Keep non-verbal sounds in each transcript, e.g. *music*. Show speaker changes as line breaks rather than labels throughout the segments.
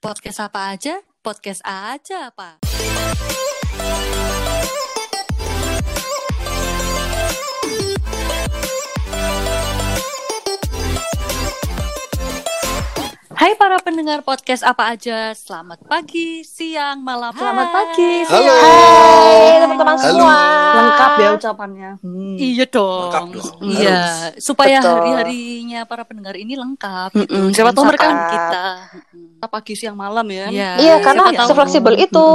Podcast apa aja? Podcast aja apa? Hai para pendengar podcast apa aja, selamat pagi, siang, malam.
Selamat
Hai.
pagi,
Halo.
siang. Hai teman-teman
Halo.
semua. Lengkap ya ucapannya.
Iya dong.
Lengkap dong,
Iya, supaya
Betul.
hari-harinya para pendengar ini lengkap gitu.
Mm-mm, siapa tahu mereka-.
Kita
pagi, siang, malam ya.
Iya.
Siapa
Ah,
tahu.
iya,
tahu.
sefleksibel itu.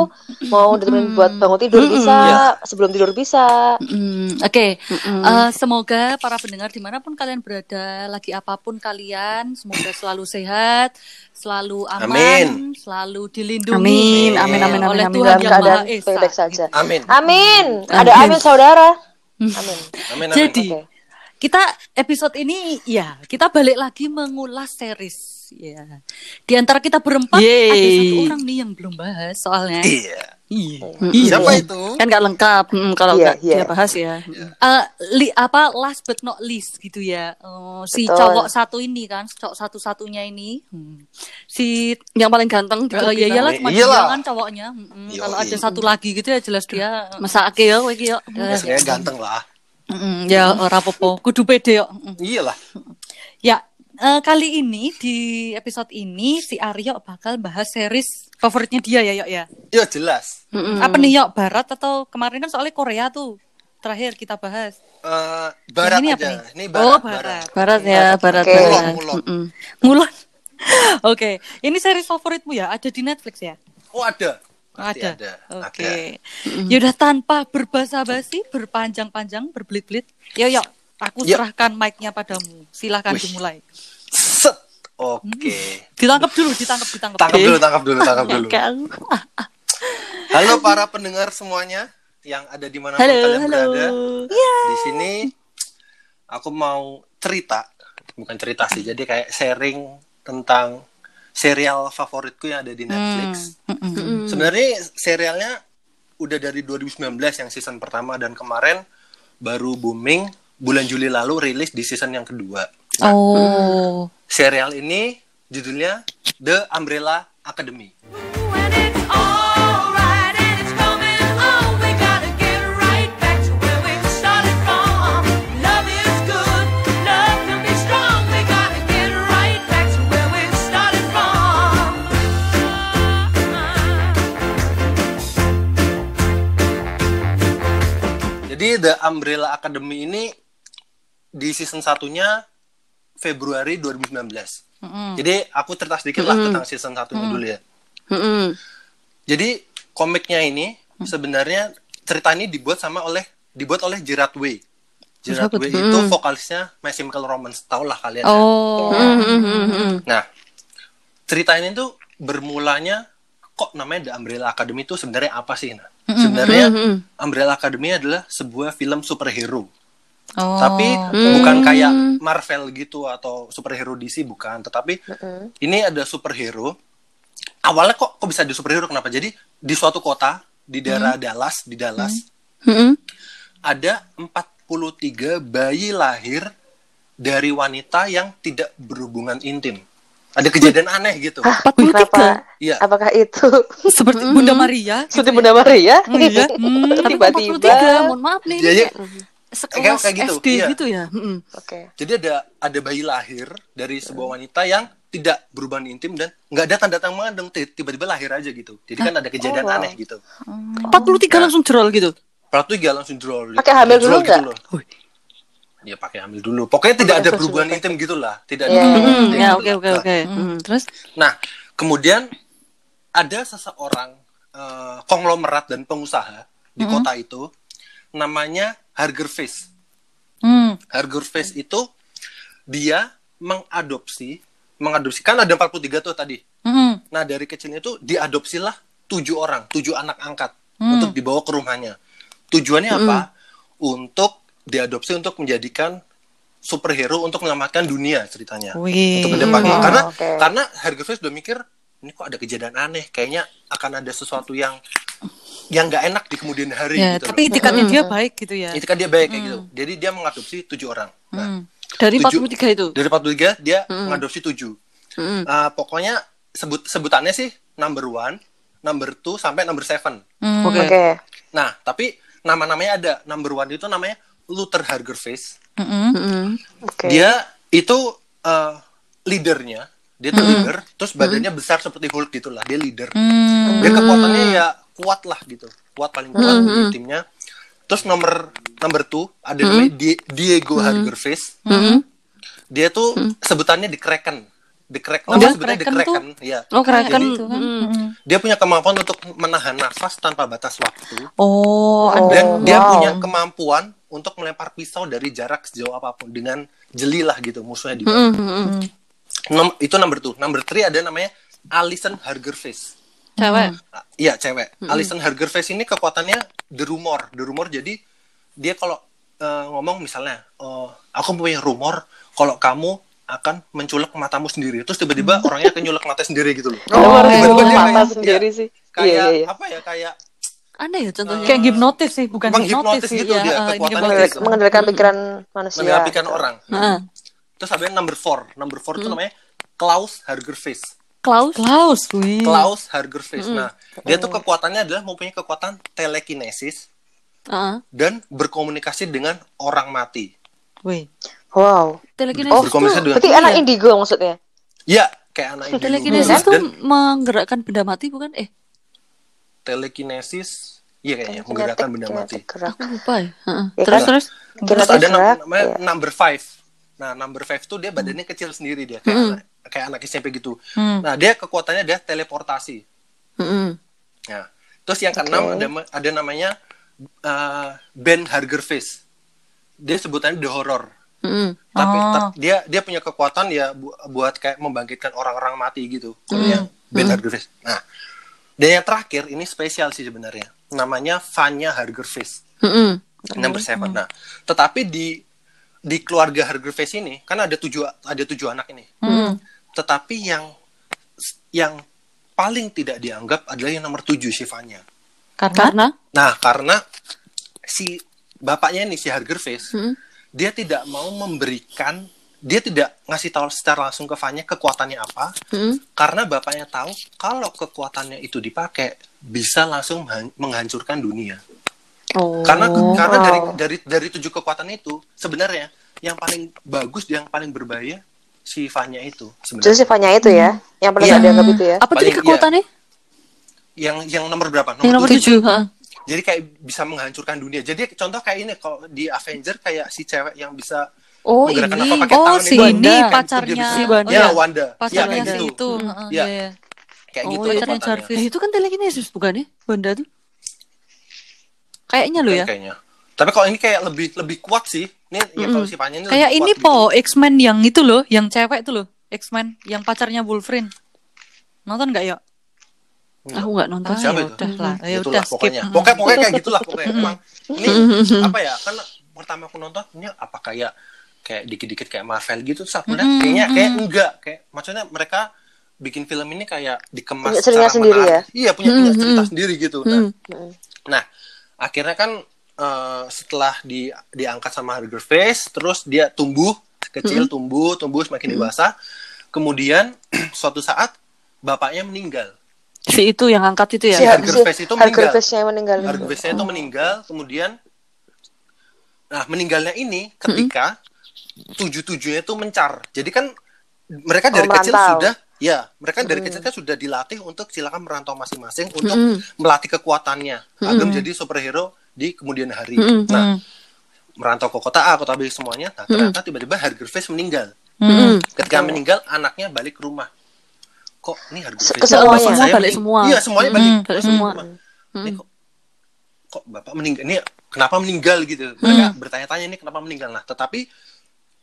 Mau ditemenin buat bangun tidur
Mm-mm.
bisa,
Iya.
sebelum tidur bisa.
Mm, Oke,
Mm-mm.
Eh, semoga para pendengar di mana pun kalian berada, lagi apa pun kalian, semoga selalu sehat, selalu aman,
Amin.
selalu dilindungi
Amin, amin, amin, amin,
oleh
amin.
Tuhan
Dalam
yang Maha Esa.
baik-baik saja.
Amin.
Amin.
Amin.
Ada amin saudara. Amin.
Amin. amin.
Jadi
Oke.
kita episode ini ya kita balik lagi mengulas series ya. Di antara kita berempat
Yeay.
ada satu orang nih yang belum bahas soalnya.
Iya.
Iya.
Mm-mm.
Siapa itu?
Kan nggak lengkap mm, kalau
Iya,
nggak
iya.
dia bahas ya.
Eh, li, apa last but not least gitu ya. Oh, si
Betul.
cowok satu ini kan, cowok satu-satunya ini. Hmm. Si
Yang paling ganteng
iya
kita.
iyalah
Iya
cuma dia kan cowoknya. Mm-mm.
Yoi.
Kalau ada satu lagi gitu ya jelas dia.
Masa akil, iki yo.
Biasanya ganteng lah.
Mm-mm, ya ora apa-apa, kudu pede yo. Mm.
Iyalah.
Ya, eh, kali ini di episode ini si Aryo bakal bahas series favoritnya dia ya, Yok ya.
Ya jelas.
Mm-mm.
Apa nih, Yok? Barat atau kemarin kan soalnya Korea tuh. Terakhir kita bahas.
Eh, barat
ini
aja.
apa nih?
Ini
Oh,
barat.
barat.
Barat ya, barat.
Oke.
barat.
Mulon.
Mm-mm.
Mulan. *laughs* Oke, ini series favoritmu ya? Ada di Netflix ya?
Oh ada. Pasti
ada.
ada.
Oke. Yaudah tanpa berbasa-basi, berpanjang-panjang, berbelit-belit. Yo yo, aku
Yuk.
serahkan mic-nya padamu. Silahkan
Wih.
dimulai.
Set. Oke.
Ditangkap dulu, ditangkap, ditangkap.
Tangkap dulu, tangkap dulu, tangkap dulu. Halo para pendengar semuanya yang ada di mana
Halo,
kalian
halo.
berada. Di sini aku mau cerita, bukan cerita sih, jadi kayak sharing tentang serial favoritku yang ada di Netflix.
Mm-mm.
Sebenarnya serialnya udah dari 2019 yang season pertama dan kemarin baru booming bulan Juli lalu rilis di season yang kedua. Nah,
Oh.
serial ini judulnya The Umbrella Academy.
From.
Jadi The Umbrella Academy ini di season satunya Februari 2019. Jadi aku cerita sedikit lah tentang season satunya dulu ya.
Mm-mm.
Jadi komiknya ini sebenarnya cerita ini dibuat sama oleh dibuat oleh Gerard Way. Gerard Way
tuh?
itu vokalisnya My Chemical Romance, tau lah kalian. ya.
Oh.
Mm-mm.
Nah, cerita ini tuh bermulanya kok namanya The Umbrella Academy itu sebenarnya apa sih? Nah, sebenarnya Umbrella Academy adalah sebuah film superhero.
Oh.
Tapi bukan kayak Marvel gitu atau superhero DC bukan, tetapi ini ada superhero. Awalnya kok kok bisa ada superhero kenapa? Jadi di suatu kota di daerah Dallas, di Dallas
Mm-mm.
ada 43 bayi lahir dari wanita yang tidak berhubungan intim. Ada kejadian aneh gitu.
Kenapa?
Iya.
Apakah itu
Seperti *laughs* Bunda Maria.
seperti Bunda Maria?
Iya. Hmm, *laughs* tapi kok 43?
Tiba-tiba.
Mohon maaf nih.
Jadi
ini
kayak,
sekelas
kayak gitu.
SD
iya.
gitu ya. Mm-mm.
Oke.
Jadi ada ada bayi lahir dari sebuah wanita yang tidak berhubungan intim dan nggak ada tanda tanda mengandung ti- tiba-tiba lahir aja gitu. Jadi kan ada kejadian
Oh, wow.
aneh gitu.
43 langsung jerol gitu.
Peratu gak langsung draw.
Pakai hamil dulu
draw gitu
nggak?
loh. Ya pakai hamil dulu. Pokoknya tidak ada berhubungan intim gitulah. Tidak ada
Iya.
Mm,
intim
ya
gitu
oke
lah.
oke oke. Mm. Terus
Nah, kemudian ada seseorang eh, konglomerat dan pengusaha di kota itu namanya Harger Face.
Hmm.
Harger Face itu dia mengadopsi mengadopsi kan ada 43 tuh tadi.
Mm-mm.
Nah, dari kecilnya tuh diadopsilah tujuh orang, tujuh anak angkat untuk dibawa ke rumahnya. Tujuannya apa? Untuk diadopsi untuk menjadikan superhero untuk menyelamatkan dunia ceritanya.
Wih.
Untuk ke depannya.
Oh,
karena
oke.
karena Harger Face udah mikir ini kok ada kejadian aneh, kayaknya akan ada sesuatu yang yang nggak enak di kemudian hari
Ya,
gitu.
tapi itikadnya dia baik gitu ya.
itu kan dia baik kayak gitu. Jadi dia mengadopsi tujuh orang. Nah,
Hmm.
dari
Tujuh.
43 itu.
dari 43 dia mengadopsi tujuh.
Mm.
Uh, pokoknya sebut sebutannya sih number one, number two sampai number seven.
Hmm.
Oke.
Oke.
Nah, tapi nama-namanya ada. Number one itu namanya Luther Hargerface.
Mm-mm.
Mm-mm.
Oke.
Dia itu eh, leadernya, dia tuh leader, terus badannya besar seperti Hulk gitulah, dia leader.
Hmm.
Dia kekuatannya ya kuat lah gitu, kuat paling kuat di timnya. Terus nomor number two ada namanya Die- Diego Hargerface.
Mm-mm.
Dia tuh sebutannya di Kraken. The Kraken,
Oh,
sebutannya The
Kraken tuh?
Kraken, ya.
Oh, keren kan.
Gitu kan.
Mm.
Mm-mm.
Dia punya kemampuan untuk menahan nafas tanpa batas waktu.
Oh,
dan dia
wow.
punya kemampuan untuk melempar pisau dari jarak sejauh apa pun dengan jeli lah gitu musuhnya di bawah.
Mm-mm.
Nom- itu number two. Number three ada namanya Alison Hargerface.
Cewek.
Ah, Iya cewek. Alison Hargerface ini kekuatannya the rumor. The rumor jadi dia kalau eh, ngomong misalnya, oh, aku punya rumor kalau kamu akan menculek matamu sendiri. Terus tiba-tiba orangnya akan nyulek mata sendiri gitu loh.
Oh,
Tiba-tiba dia
mata
kayak-
sendiri
iya,
sih.
Kayak
Iya, iya, iya.
apa ya kayak
Aneh ya contohnya.
Kayak hipnotis sih, bukan hipnotis sih.
gitu
ya,
dia,
eh, ini
kekuatannya
hipnotis.
Gitu.
Mengendalikan pikiran manusia.
mengapikan
gitu.
orang.
Heeh.
Terus ada yang number four. Number four itu namanya Klaus Hargerface.
Klaus.
Klaus, wih.
Klaus Hargerface. Nah, dia tuh kekuatannya adalah mempunyai kekuatan telekinesis
Heeh.
dan berkomunikasi dengan orang mati.
Wih.
Wow.
Telekinesis
Oh,
berkomunikasi
tuh.
dengan
Berarti anak indigo maksudnya?
ya kayak anak indigo.
Telekinesis tuh
dan
menggerakkan benda mati bukan? Eh,
telekinesis iya kayaknya menggerakkan benda mati.
Kinetik gerak.
aku lupa ya. Heeh.
Ya
Terus
kan?
terus.
Terus
Kinetik
ada nam-
gerak.
namanya
iya.
number five. Nah, number five tuh dia badannya kecil sendiri dia kayak anak, kayak anak SMP gitu.
Hmm.
Nah, dia kekuatannya dia teleportasi.
Heeh.
Nah, terus yang keenam ada ada namanya uh, Ben Hargerface. Dia sebutannya The Horror.
Heeh.
Tapi
Oh.
dia dia punya kekuatan ya bu- buat kayak membangkitkan orang-orang mati gitu. Kalau yang Ben Hargerface. Nah, dan yang terakhir ini spesial sih sebenarnya. Namanya Vanya Hargerface.
Heeh.
Number seven. Nah, tetapi di di keluarga Hargerface ini kan ada tujuh ada tujuh anak ini. Tetapi yang yang paling tidak dianggap adalah yang nomor tujuh si Vanya.
Karena
Nah, karena si bapaknya ini si Hargerface,
Hmm.
dia tidak mau memberikan, dia tidak ngasih tahu secara langsung ke Vanya kekuatannya apa,
Heeh.
karena bapaknya tahu kalau kekuatannya itu dipakai bisa langsung menghan- menghancurkan dunia.
Oh.
Karena karena dari dari dari tujuh kekuatan itu sebenarnya yang paling bagus, yang paling berbahaya si Vanya itu
Jadi
sebenarnya.
sifatnya itu ya, yang paling
Iya.
nggak dianggap itu ya.
apa tadi kekuatannya?
Yang yang nomor berapa?
Yang nomor
tujuh. Jadi kayak bisa menghancurkan dunia. Jadi contoh kayak ini kalau di Avenger kayak si cewek yang bisa
Oh ini.
Oh,
tangan
si
itu.
ini
Kan, itu
pacarnya. Si
Wanda.
Ya,
iya.
Wanda. Ya,
pacarnya
kayak
si
gitu.
itu.
Hmm.
Iya,
Iya.
iya.
Kayak
Oh,
gitu
iya,
pacarnya. Jarvis.
Eh, itu kan telekinesis bukan ya? Banda tuh. Kayaknya lo ya.
Kayaknya. Tapi kalau ini kayak lebih lebih kuat sih. Ini ya kalau si Vanya ini
Kayak
lebih
ini
kuat gitu.
po X-Men yang itu loh, yang cewek itu loh, X-Men yang pacarnya Wolverine. Nonton nggak ya?
Aku nggak nonton.
Siapa
ya
itu?
udah lah, ya udah skip.
pokoknya.
Mm.
Pokoknya pokoknya kayak gitulah pokoknya. Emang ini apa ya? Kan pertama aku nonton ini apa kayak kayak dikit-dikit kayak Marvel gitu terus aku lihat kayaknya kayak enggak kayak maksudnya mereka bikin film ini kayak dikemas
Punya cerita sendiri
menarik.
ya?
Iya, punya punya cerita sendiri gitu. Nah,
Mm.
Nah, akhirnya kan eh, setelah di diangkat sama Hargerface, terus dia tumbuh kecil, tumbuh, tumbuh semakin dewasa. Kemudian *clears throat* suatu saat bapaknya meninggal.
Si itu yang angkat itu ya.
Si,
Hargerface itu meninggal.
Yang meninggal.
Hargerface itu meninggal, kemudian nah meninggalnya ini ketika tujuh-tujuhnya itu mencar. Jadi kan mereka dari
Oh,
kecil sudah ya, mereka dari kecil kan sudah dilatih untuk silakan merantau masing-masing untuk
Mm-mm.
melatih kekuatannya agar menjadi superhero di kemudian hari.
Mm-mm.
Nah, merantau ke kota A, kota B semuanya. Nah, ternyata tiba-tiba Hargerface meninggal.
Mm-mm.
Ketika meninggal, anaknya balik ke rumah. Kok ini?
Ke semuanya.
bapak
Semua
saya
balik semua.
Iya, semuanya balik.
Mm-mm.
Balik semua.
Rumah. Ini kok kok bapak meninggal? Ini kenapa meninggal gitu? Mereka bertanya-tanya ini kenapa meninggal. Nah, tetapi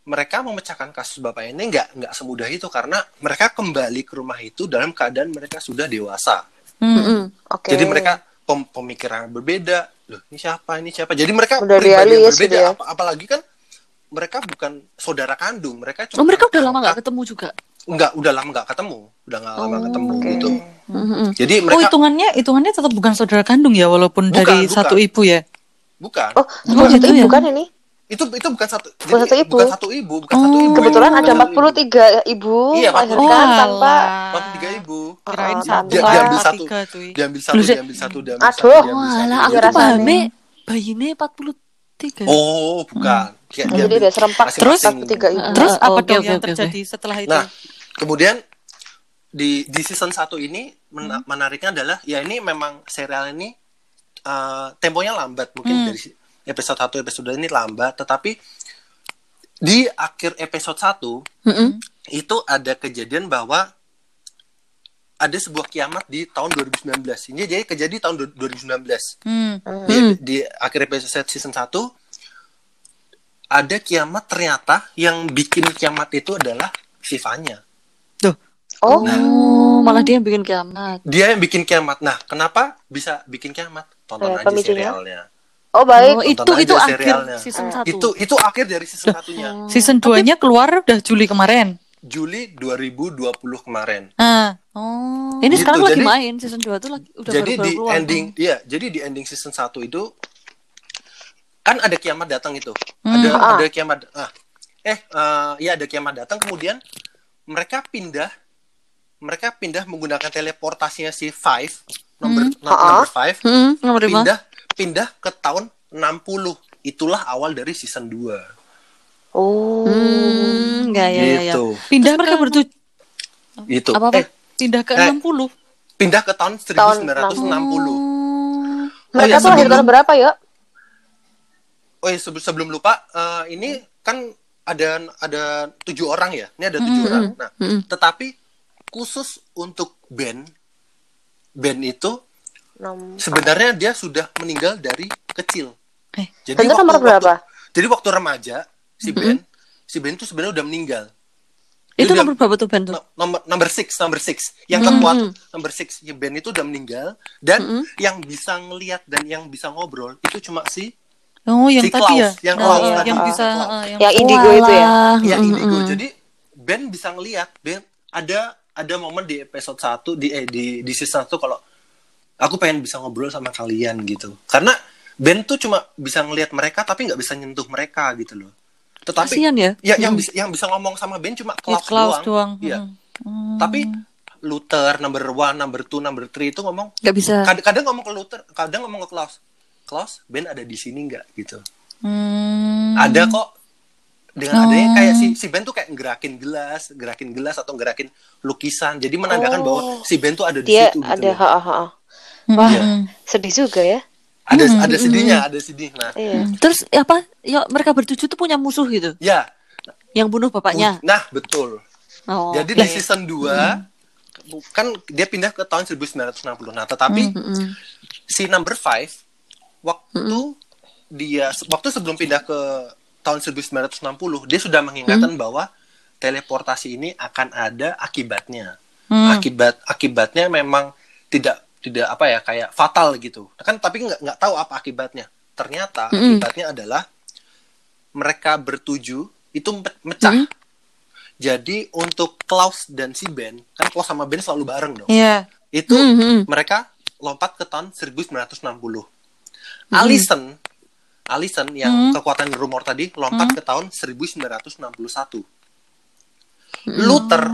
mereka memecahkan kasus bapak ini nggak nggak semudah itu karena mereka kembali ke rumah itu dalam keadaan mereka sudah dewasa.
Mm-mm.
Oke.
Jadi mereka pem- pemikiran berbeda. Loh, ini siapa? Ini siapa? Jadi mereka
Udah
pribadi yang
realis
berbeda.
gitu ya.
Ap- apalagi kan mereka bukan saudara kandung. Mereka cuma
Oh mereka udah lama nggak ketemu juga.
Nggak, udah lama nggak ketemu. Udah nggak lama
Oh,
ketemu
Oke.
gitu.
Mm-mm.
Jadi
Oh,
mereka
hitungannya hitungannya tetap bukan saudara kandung ya walaupun
Bukan,
dari
bukan.
satu ibu ya.
bukan.
Oh, bukan satu
gitu
ibu
ya?
kan ini?
Itu itu bukan satu
Bukan
jadi
satu ibu.
bukan satu ibu, bukan
Oh.
satu ibu.
Kebetulan ada
satu ibu.
43 ibu
Iya,
melahirkan
Oh,
tanpa
alah.
43 ibu.
Kirain
Ah,
satu,
dia, diambil satu,
tiga
diambil satu, diambil satu, diambil
Aduh.
satu,
Walah,
satu,
aku
Iya,
tuh
rasanya.
pahamnya bayinya 43.
Oh, bukan. Kayak
Oh, jadi ada serempak
Terus?
masing-masing.
tiga itu.
Terus
Ah,
apa dong
oke,
yang
oke,
terjadi setelah itu?
Nah, kemudian di di season 1 ini mena- menariknya adalah ya ini memang serial ini eh, temponya lambat mungkin
Hmm.
dari episode 1 episode ini lambat tetapi di akhir episode 1
Mm-mm.
itu ada kejadian bahwa ada sebuah kiamat di tahun 2019. Ini jadi kejadian di tahun du- 2019.
Hmm.
Di, di akhir episode season 1 ada kiamat ternyata yang bikin kiamat itu adalah Sivanya.
Oh,
Oh, malah dia yang bikin kiamat.
Dia yang bikin kiamat. Nah, kenapa bisa bikin kiamat? Tonton
Eh,
aja
pemicunya?
serialnya.
Oh baik.
Oh, itu itu akhir season
Eh,
1.
Itu itu akhir dari season satunya.
Season 2-nya keluar udah Juli kemarin.
Juli 2020 kemarin.
Ah. Oh.
Ini
Gitu,
sekarang lagi
jadi-
main season 2 tuh lagi udah
jadi
baru-baru
di
keluar.
ending iya, jadi di ending season 1 itu kan ada kiamat datang itu.
Hmm.
Ada
Ah.
ada kiamat ah. Eh, eh, ya ada kiamat datang kemudian mereka pindah mereka pindah menggunakan teleportasinya si Five nomor
Hmm.
no-
Ah.
number Five
Hmm, nomor
pindah pindah ke tahun 60. Itulah awal dari season 2.
Oh.
Hmm, ya ya ya. ya.
gitu.
Pindah
mereka
ke
bertujuh
Gitu.
Apa-apa?
Eh,
pindah ke
Eh.
60.
pindah ke tahun 1960.
Hmm.
Mereka
iya,
tuh lahir tahun berapa ya?
Oh iya, sebelum, sebelum lupa, eh, ini kan ada ada tujuh orang ya. Ini ada tujuh
Mm,
orang.
mm,
Nah,
mm.
tetapi khusus untuk Ben, Ben itu
Nom-
sebenarnya dia sudah meninggal dari kecil.
Eh.
Jadi
Bentar nomor berapa?
jadi waktu remaja si Ben, si Ben itu sebenarnya udah meninggal.
Itu
Dia
nomor berapa tuh Ben tuh?
No- nomor number six number six yang
Mm-mm.
terkuat number six ya Ben itu udah meninggal dan
Mm-mm.
yang bisa ngelihat dan yang bisa ngobrol itu cuma si
Oh, yang
Si
tadi
Klaus,
ya.
yang
Oh,
Klaus
iya,
tadi.
yang bisa
Klaus.
ah, yang
Yang indigo itu ya?
Yang
Mm,
indigo.
mm, mm.
Jadi Ben bisa ngelihat Ben ada ada momen di episode 1 di eh, di di season 1 kalau aku pengen bisa ngobrol sama kalian gitu. Karena Ben tuh cuma bisa ngelihat mereka tapi nggak bisa nyentuh mereka gitu loh. Tetapi
Kasian ya.
ya yang
Mm.
bisa yang bisa ngomong sama Ben cuma
Ya,
Klaus,
Klaus
doang.
doang.
Iya.
Hmm.
Tapi Luther number one, number two, number three itu ngomong
Gak bisa.
kadang-kadang ngomong ke Luther, kadang ngomong ke Klaus. Klaus, Ben ada di sini nggak gitu.
Hmm.
ada kok dengan
Oh.
adanya kayak si si Ben tuh kayak gerakin gelas, gerakin gelas atau gerakin lukisan. Jadi menandakan
Oh.
bahwa si Ben tuh ada di
Dia
situ gitu.
ada
loh.
ha, ha, ha.
Hmm.
Wah,
Iya.
sedih juga ya.
Ada
Hmm,
ada sedihnya, ada sedih. Nah,
Iya.
Terus apa? Ya mereka bertujuh tuh punya musuh gitu.
ya.
Yang bunuh bapaknya.
Nah, betul.
Oh.
Jadi
Lah,
di season 2 kan dia pindah ke tahun 1960. Nah, tetapi
mm, mm.
si number 5 waktu dia waktu sebelum pindah ke tahun 1960 dia sudah mengingatkan bahwa teleportasi ini akan ada akibatnya.
Hmm.
Akibat akibatnya memang tidak tidak apa ya kayak fatal gitu. Kan tapi nggak nggak tahu apa akibatnya. Ternyata
Mm-mm.
akibatnya adalah mereka bertuju itu me- mecah.
Mm.
Jadi untuk Klaus dan si Ben, kan Klaus sama Ben selalu bareng dong.
Iya.
Itu
Mm, mm.
mereka lompat ke tahun 1960. Allison, Allison yang
Hmm.
kekuatan rumor tadi lompat ke tahun 1961. Luther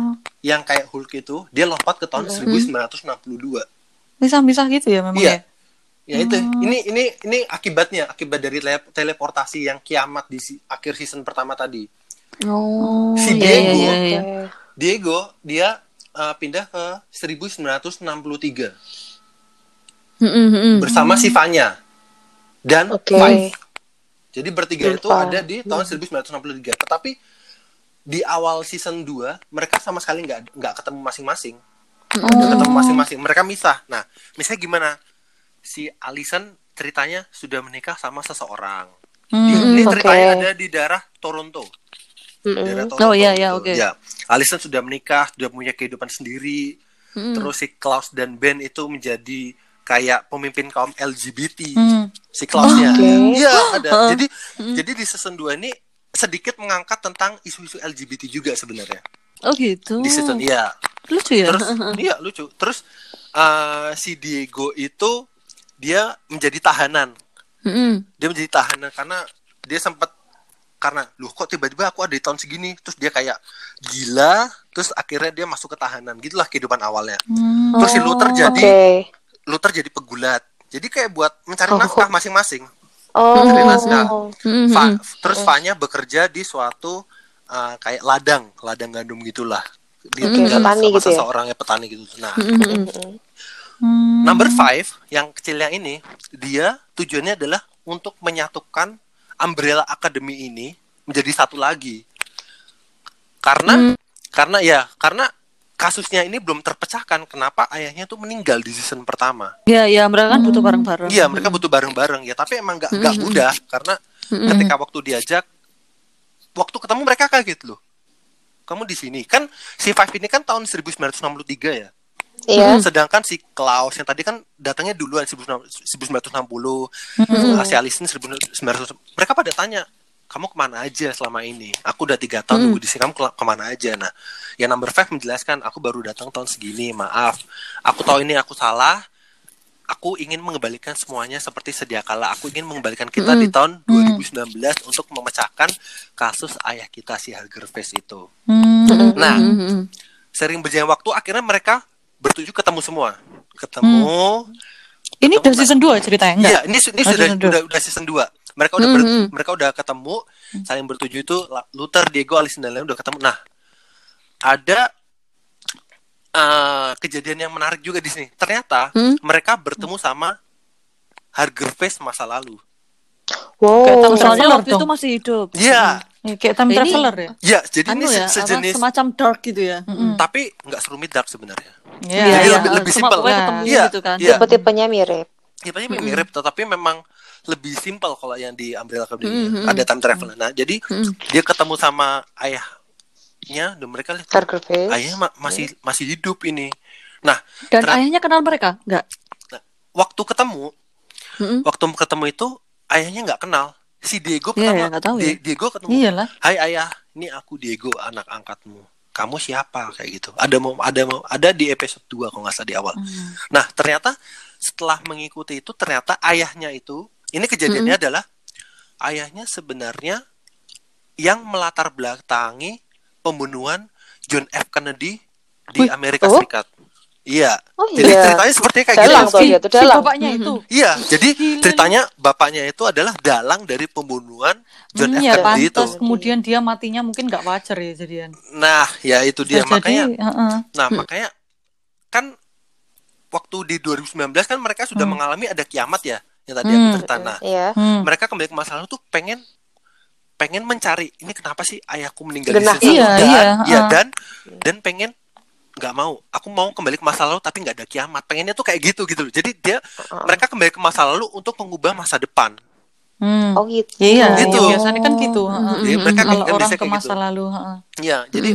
yang kayak Hulk itu dia lompat ke tahun 1962.
Bisa-bisa gitu ya memang
Iya.
ya.
Ya itu, ini ini ini akibatnya, akibat dari tele- teleportasi yang kiamat di si- akhir season pertama tadi.
Oh.
Si
iya,
Diego.
iya, iya, iya.
Diego dia uh, pindah ke 1963
Mm, mm, mm.
bersama si Vanya dan
Oke.
Five. Jadi bertiga itu
Lupa.
ada di tahun 1963. Tetapi di awal season 2 mereka sama sekali nggak nggak ketemu masing-masing. Nggak ketemu masing-masing. Mereka misah. Nah, misalnya gimana? Si Allison ceritanya sudah menikah sama seseorang. Di-
Hmm.
ini
oke.
ceritanya ada di daerah Toronto.
Mm-mm.
Daerah Toronto
Oh, iya, iya,
gitu.
oke.
Ya. Allison sudah menikah, sudah punya kehidupan sendiri.
Mm.
Terus si Klaus dan Ben itu menjadi kayak pemimpin kaum LGBT
Hmm.
si Klausnya.
Oke.
Iya, *gasps* ada.
Heeh.
Jadi jadi di season 2 ini sedikit mengangkat tentang isu-isu LGBT juga sebenarnya.
Oh gitu.
Di season iya.
Lucu ya.
Terus *laughs* iya lucu. Terus eh, si Diego itu dia menjadi tahanan.
Mm,
Dia menjadi tahanan karena dia sempat karena loh kok tiba-tiba aku ada di tahun segini terus dia kayak gila terus akhirnya dia masuk ke tahanan gitulah kehidupan awalnya
Hmm.
terus si Luther
Oh,
jadi
Oke.
Luther jadi pegulat jadi kayak buat mencari
Oh.
nafkah masing-masing
Oh.
Mencari nafkah
Mm-mm.
Fa- terus Fanya bekerja di suatu uh, kayak ladang ladang gandum gitulah dia
Oke,
tinggal
petani
sama
gitu ya?
seseorang ya petani gitu nah
Mm-mm.
Hmm.
Number five, yang kecilnya ini, dia tujuannya adalah untuk menyatukan Umbrella Academy ini menjadi satu lagi. Karena, karena ya, karena kasusnya ini belum terpecahkan. Kenapa ayahnya tuh meninggal di season pertama?
Ya, ya, mereka kan butuh bareng-bareng.
Iya, mereka butuh bareng-bareng ya. Tapi emang nggak nggak mudah karena ketika waktu diajak, waktu ketemu mereka kaget loh. Kamu di sini kan si Five ini kan tahun 1963 ya.
Iya.
Sedangkan si Klaus yang tadi kan datangnya duluan 1960, uh, si Alison 1900. Mereka pada tanya, kamu ke mana aja selama ini? Aku udah tiga tahun nunggu di sini, kamu ke- ke mana aja? Nah, ya number five menjelaskan, aku baru datang tahun segini, maaf. Aku tahu ini aku salah. Aku ingin mengembalikan semuanya seperti sedia kala. Aku ingin mengembalikan kita di tahun 2019 untuk memecahkan kasus ayah kita si Hargerface itu.
Hmm.
Nah, sering berjalan waktu akhirnya mereka bertujuh ketemu semua. Ketemu
Ini udah season 2 ceritanya? Enggak?
iya ini, ini
Oh,
sudah
season dua.
udah, udah season 2 mereka udah ber- mereka udah ketemu saling bertujuh itu Luther Diego Alison dan lain udah ketemu. Nah ada eh, kejadian yang menarik juga di sini ternyata mereka bertemu sama Hargerface masa lalu
Wow.
Kayak time
Soalnya
traveler
waktu
dong.
itu masih hidup.
iya
Ini kayak time
Ini-
traveler ya?
iya jadi
Anu
ini
ya,
se- sejenis
apa, semacam dark gitu ya.
tapi nggak serumit dark sebenarnya
Iya,
Jadi
iya.
lebih- lebih simpel.
ketemu
Iya,
gitu kan.
iya.
Tipe-tipenya mirip.
tipenya mirip tetapi memang lebih simpel kalau yang di Umbrella Academy ada time travel nah jadi dia ketemu sama ayahnya dan mereka lihat ayahnya ma- masih masih hidup ini. Nah
Dan ayahnya kenal mereka? Enggak.
waktu ketemu
Mm-mm.
waktu ketemu itu ayahnya nggak kenal. Si Diego
Iya,
pertama
ya, nggak tahu ya.
Di- Diego ketemu.
Iyalah.
Hai ayah. Ini aku Diego anak angkatmu. Kamu siapa? Kayak gitu. Ada mau ada mau ada di episode 2 kalau nggak salah di awal. Nah ternyata setelah mengikuti itu ternyata ayahnya itu ini kejadiannya adalah ayahnya sebenarnya yang melatar belakangi pembunuhan John F Kennedy di Amerika
oh?
Serikat iya
Oh,
jadi
iya.
ceritanya seperti kayak
Dalang
gitu
tuh
Si,
dia tuh
si
dalang.
bapaknya itu.
Iya, jadi ceritanya bapaknya itu adalah dalang dari pembunuhan John
Hmm,
F
ya
Kennedy itu.
pantas kemudian dia matinya mungkin nggak wajar ya jadian.
Nah, ya itu dia
Bisa
makanya.
jadi, heeh.
Nah, makanya kan waktu di 2019 kan mereka sudah mengalami ada kiamat ya, yang tadi aku
Hmm.
cerita. Nah,
Iya.
Hmm.
mereka kembali ke masa lalu tuh pengen pengen mencari ini kenapa sih ayahku meninggal
Genah.
di season
Iya,
dan,
iya,
ya, dan dan pengen nggak mau aku mau kembali ke masa lalu tapi nggak ada kiamat pengennya tuh kayak gitu gitu jadi dia mereka kembali ke masa lalu untuk mengubah masa depan
Hmm.
Oh gitu.
Iya,
Gitu.
iya, biasanya kan gitu. heeh.
Jadi mereka
Kalau
kan
orang
bisa
ke
kayak
masa
gitu.
lalu, heeh.
Ya, jadi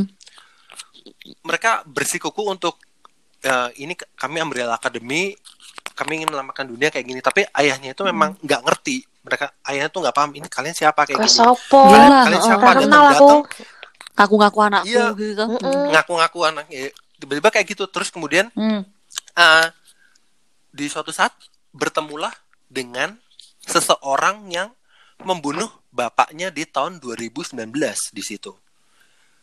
mereka bersikuku untuk eh, ini kami Umbrella Academy, kami ingin menyelamatkan dunia kayak gini. Tapi ayahnya itu memang nggak ngerti. Mereka ayahnya tuh nggak paham ini kalian siapa kayak gini.
sopo.
Kalian, kalian
heeh.
siapa
kenal
datang
aku.
Ngaku-ngaku anakku
Iya.
gitu.
ngaku-ngaku anaknya. Tiba-tiba kayak gitu. Terus kemudian
Hmm.
eh, di suatu saat bertemulah dengan seseorang yang membunuh bapaknya di tahun 2019 di situ.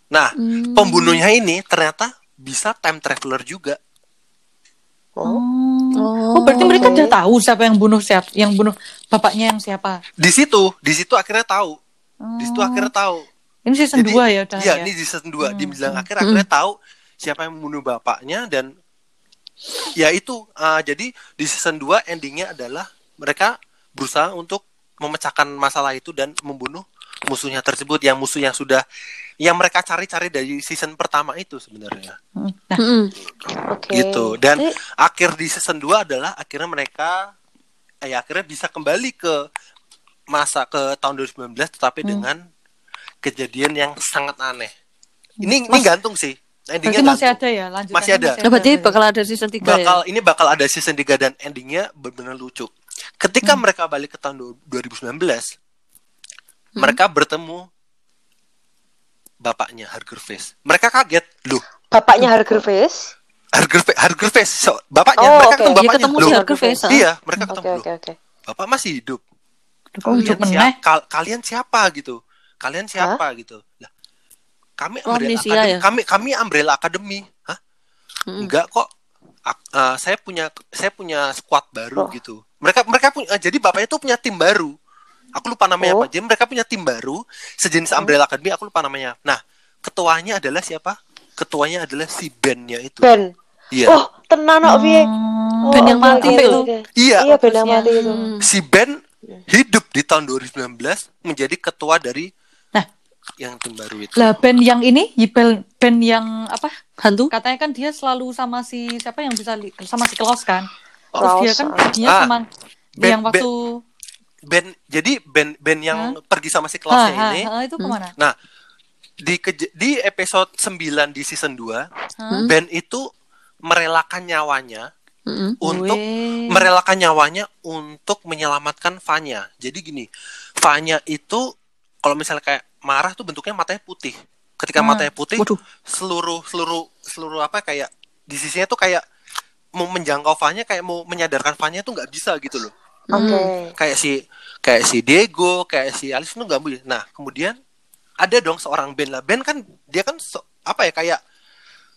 Nah, pembunuhnya ini ternyata bisa time traveler juga.
Oh.
Oh, berarti mereka udah tahu siapa yang bunuh siapa, yang bunuh bapaknya yang siapa.
Di situ, di situ akhirnya tahu. Di situ akhirnya tahu.
Ini season 2 ya udah
Iya,
ya.
ini di season 2 di bilang akhir akhirnya tahu siapa yang membunuh bapaknya dan ya itu ah, jadi di season 2 endingnya adalah mereka berusaha untuk memecahkan masalah itu dan membunuh musuhnya tersebut yang musuh yang sudah yang mereka cari-cari dari season pertama itu sebenarnya
Hmm. Nah,
Mm-mm.
Oke.
gitu dan
Jadi,
akhir di season 2 adalah akhirnya mereka eh, akhirnya bisa kembali ke masa ke tahun 2019 tetapi dengan kejadian yang sangat aneh. Ini ini gantung sih. Endingnya
berarti masih
gantung.
ada ya lanjutannya?
Masih ada.
Nah, berarti bakal ada season 3
bakal
ya?
ini bakal ada season 3 dan endingnya benar-benar lucu. Ketika mereka balik ke tahun du- 2019 mereka bertemu bapaknya Hargerface mereka kaget loh
bapaknya Hargerface.
Hargerface Hargerface so, bapaknya
Oh,
mereka
oke.
ketemu bapaknya
ketemu
loh
si Hargerface, ah.
iya mereka ketemu
oke
loh
oke.
bapak masih hidup
hidup
kalian,
meneh?
siapa, kal- kalian siapa gitu kalian siapa gitu lah kami
Oh,
Umbrella
Amnesia
Academy
ya?
kami kami Umbrella Academy hah
Mm-mm.
enggak kok eh, saya punya saya punya squad baru
Oh.
gitu mereka mereka punya eh, jadi bapaknya tuh punya tim baru aku lupa namanya
Oh.
apa jadi mereka punya tim baru sejenis Umbrella Academy aku lupa namanya nah ketuanya adalah siapa ketuanya adalah si bandnya itu
Ben.
Iya
Oh, tenan kok piye? Oh,
Ben yang mati itu.
Iya.
Iya, Ben yang mati itu.
Hmm.
si Ben hidup di tahun 2019 menjadi ketua dari
Nah.
yang tim baru itu
Lah band yang ini, Yipel band yang apa?
Hantu?
Katanya kan dia selalu sama si siapa yang bisa li- sama si Klaus kan. Terus
Klaus,
dia kan
ah.
perginya
Ah.
sama
Ben-
yang waktu
Ben jadi Ben Ben yang
Hah?
pergi sama si
Ah,
Klausnya
ah,
ini
ah, itu ke mana?
Nah, di keje- di episode 9 di season 2,
Hah?
Ben itu merelakan nyawanya
Mm-mm.
untuk
Weh.
merelakan nyawanya untuk menyelamatkan Vanya. Jadi gini, Vanya itu kalau misalnya kayak marah tuh bentuknya matanya putih. Ketika
Hmm.
matanya putih,
Waduh.
seluruh seluruh seluruh apa kayak di sisinya tuh kayak mau menjangkau Vanya kayak mau menyadarkan Vanya tuh nggak bisa gitu loh.
Oke.
Kayak si kayak si Diego, kayak si Alice tuh nggak bisa. Nah, kemudian ada dong seorang Ben lah. Ben kan dia kan so- apa ya kayak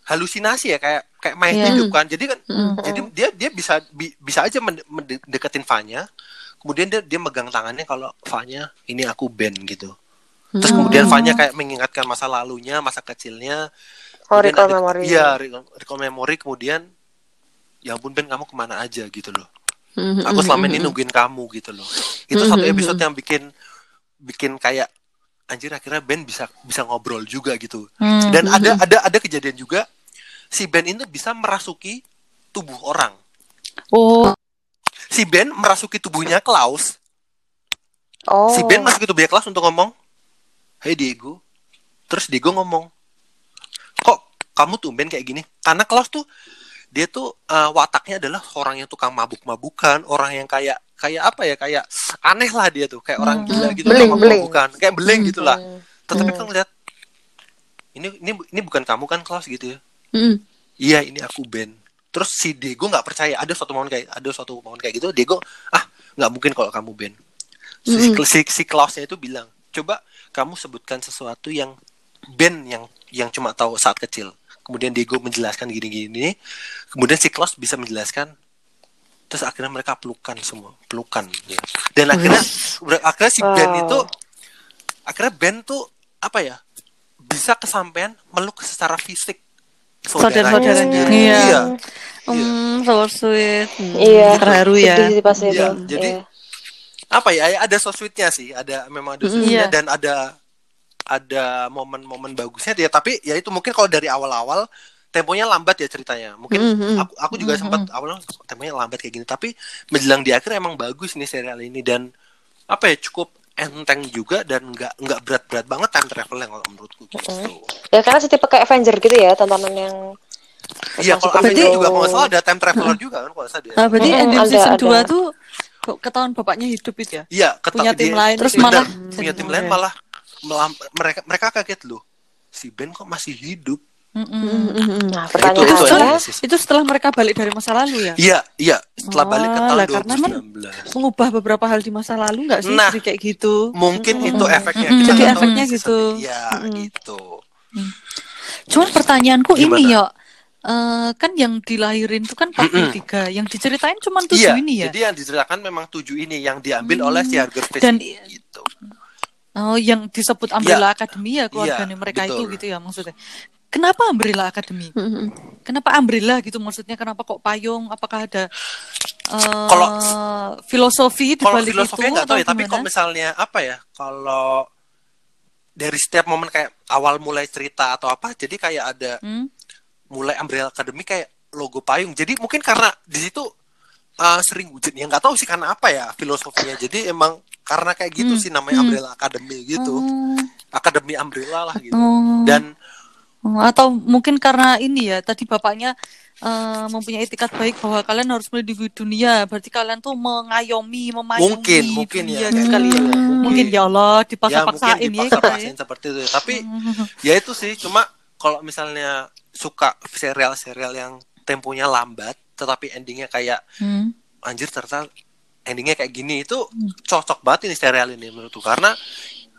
halusinasi ya kayak kayak main
Iya.
hidup kan. Jadi kan
Mm.
jadi dia dia bisa bi- bisa aja mende- mendeketin Vanya. Kemudian dia dia megang tangannya kalau Vanya ini aku Ben gitu. Terus
Hmm.
kemudian Vanya kayak mengingatkan masa lalunya, masa kecilnya.
Oh, recall
ada-
memory.
Iya, recall, memory kemudian ya ampun Ben kamu ke mana aja gitu loh.
Mm-mm.
Aku selama ini nungguin kamu gitu loh. Itu satu episode yang bikin bikin kayak anjir akhirnya Ben bisa bisa ngobrol juga gitu.
Hmm.
Dan ada ada ada kejadian juga si Ben itu bisa merasuki tubuh orang.
Oh,
Si Ben merasuki tubuhnya Klaus.
Oh.
Si Ben masuk tubuhnya Klaus untuk ngomong, "Hey Diego." Terus Diego ngomong, "Kok kamu tumben kayak gini?" Karena Klaus tuh dia tuh eh, wataknya adalah orang yang tukang mabuk-mabukan, orang yang kayak kayak apa ya, kayak aneh lah dia tuh, kayak orang gila gitu,
Beling,
tukang
beling.
mabuk-mabukan, kayak beleng
Hmm.
gitulah.
Hmm.
Tetapi
Hmm.
kan ngeliat ini ini ini bukan kamu kan Klaus gitu ya.
Mm-mm.
Iya ini aku Ben. Terus si Diego nggak percaya ada suatu momen kayak ada suatu momen kayak gitu. Diego ah nggak mungkin kalau kamu Ben. Si,
Mm-mm.
si, si Klausnya itu bilang coba kamu sebutkan sesuatu yang Ben yang yang cuma tahu saat kecil. Kemudian Diego menjelaskan gini-gini. Kemudian si Klaus bisa menjelaskan. Terus akhirnya mereka pelukan semua, pelukan. ya. Dan akhirnya akhirnya si Ben
Wow.
itu akhirnya Ben tuh apa ya bisa kesampaian meluk secara fisik
Saudara-saudaranya.
sendiri.
Iya.
Iya.
Hmm, so sweet. Hmm,
Iya.
Terharu ya.
Itu.
Iya, jadi
Iya.
Apa ya? ya Ada so sweetnya sih, ada memang ada so sweetnya
iya.
dan ada ada momen-momen bagusnya ya. Tapi ya itu mungkin kalau dari awal-awal temponya lambat ya ceritanya. Mungkin
Mm, mm.
aku aku juga sempat awalnya temponya lambat kayak gini, tapi menjelang di akhir emang bagus nih serial ini dan apa ya cukup enteng juga dan nggak nggak berat-berat banget time travel yang kalau menurutku gitu.
Ya karena setipe kayak Avenger gitu ya, tontonan yang
Iya, kalau. Avenger juga kalau nggak salah ada time traveler juga kan kalau nggak salah dia.
Ah, berarti
Mm-mm,
ending
ada,
season
ada.
2 tuh kok ketahuan bapaknya hidup itu ya?
Iya,
Punya tim
dia-
lain
Terus
gitu ya?
malah-
Hmm,
punya tim lain malah melam- mereka mereka kaget loh. Si Ben kok masih hidup?
Mm, mm, mm.
Nah,
itu-
pertanyaannya
itu
Soalnya
analisis.
itu setelah mereka balik dari masa lalu ya?
Iya, iya. Setelah balik ke
Oh,
tahun
lah, karena kan-
2019.
Mengubah beberapa hal di masa lalu nggak sih?
Nah,
Jadi kayak gitu.
Mungkin
Mm-mm.
itu efeknya.
Mm-mm.
Kita
Jadi
nggak tahu
efeknya
season
gitu.
Iya,
Mm-mm.
gitu.
Cuman pertanyaanku
Gimana?
ini ya, eh, kan yang dilahirin itu kan 43, yang diceritain cuma tujuh
Iya,
ini ya.
jadi yang diceritakan memang tujuh ini yang diambil oleh si Harger Fish
Dan-
gitu.
Oh, yang disebut Umbrella Academy ya keluarganya
Iya,
mereka
betul.
itu gitu ya maksudnya. Kenapa Umbrella Academy?
Mm, mm.
Kenapa Umbrella gitu maksudnya? Kenapa kok payung? Apakah ada eh,
Kalau-
filosofi di
Kalau
balik itu
filosofinya nggak tahu ya, tapi kalau misalnya apa ya, kalau dari setiap momen kayak awal mulai cerita atau apa, jadi kayak ada
Hmm?
mulai Umbrella Academy kayak logo payung. Jadi mungkin karena di situ uh, sering hujan. Ya nggak tahu sih karena apa ya filosofinya. Jadi emang karena kayak gitu
Hmm,
sih namanya
hmm.
Umbrella Academy gitu.
Oh,
Akademi Umbrella lah gitu. Dan
atau mungkin karena ini ya tadi bapaknya eh, mempunyai etikat baik bahwa kalian harus melindungi dunia. Berarti kalian tuh mengayomi memayomi
mungkin mungkin ya.
gitu
kayak
kali ya?
Gitu.
mungkin ya Allah
ya
dipaksa-paksain
mungkin
ya kita ya?
dipaksa-paksain seperti itu. Tapi *laughs* ya itu sih. Cuma kalau misalnya suka serial-serial yang temponya lambat tetapi endingnya kayak
Hmm.
anjir ternyata endingnya kayak gini itu cocok banget ini serial ini menurutku. Karena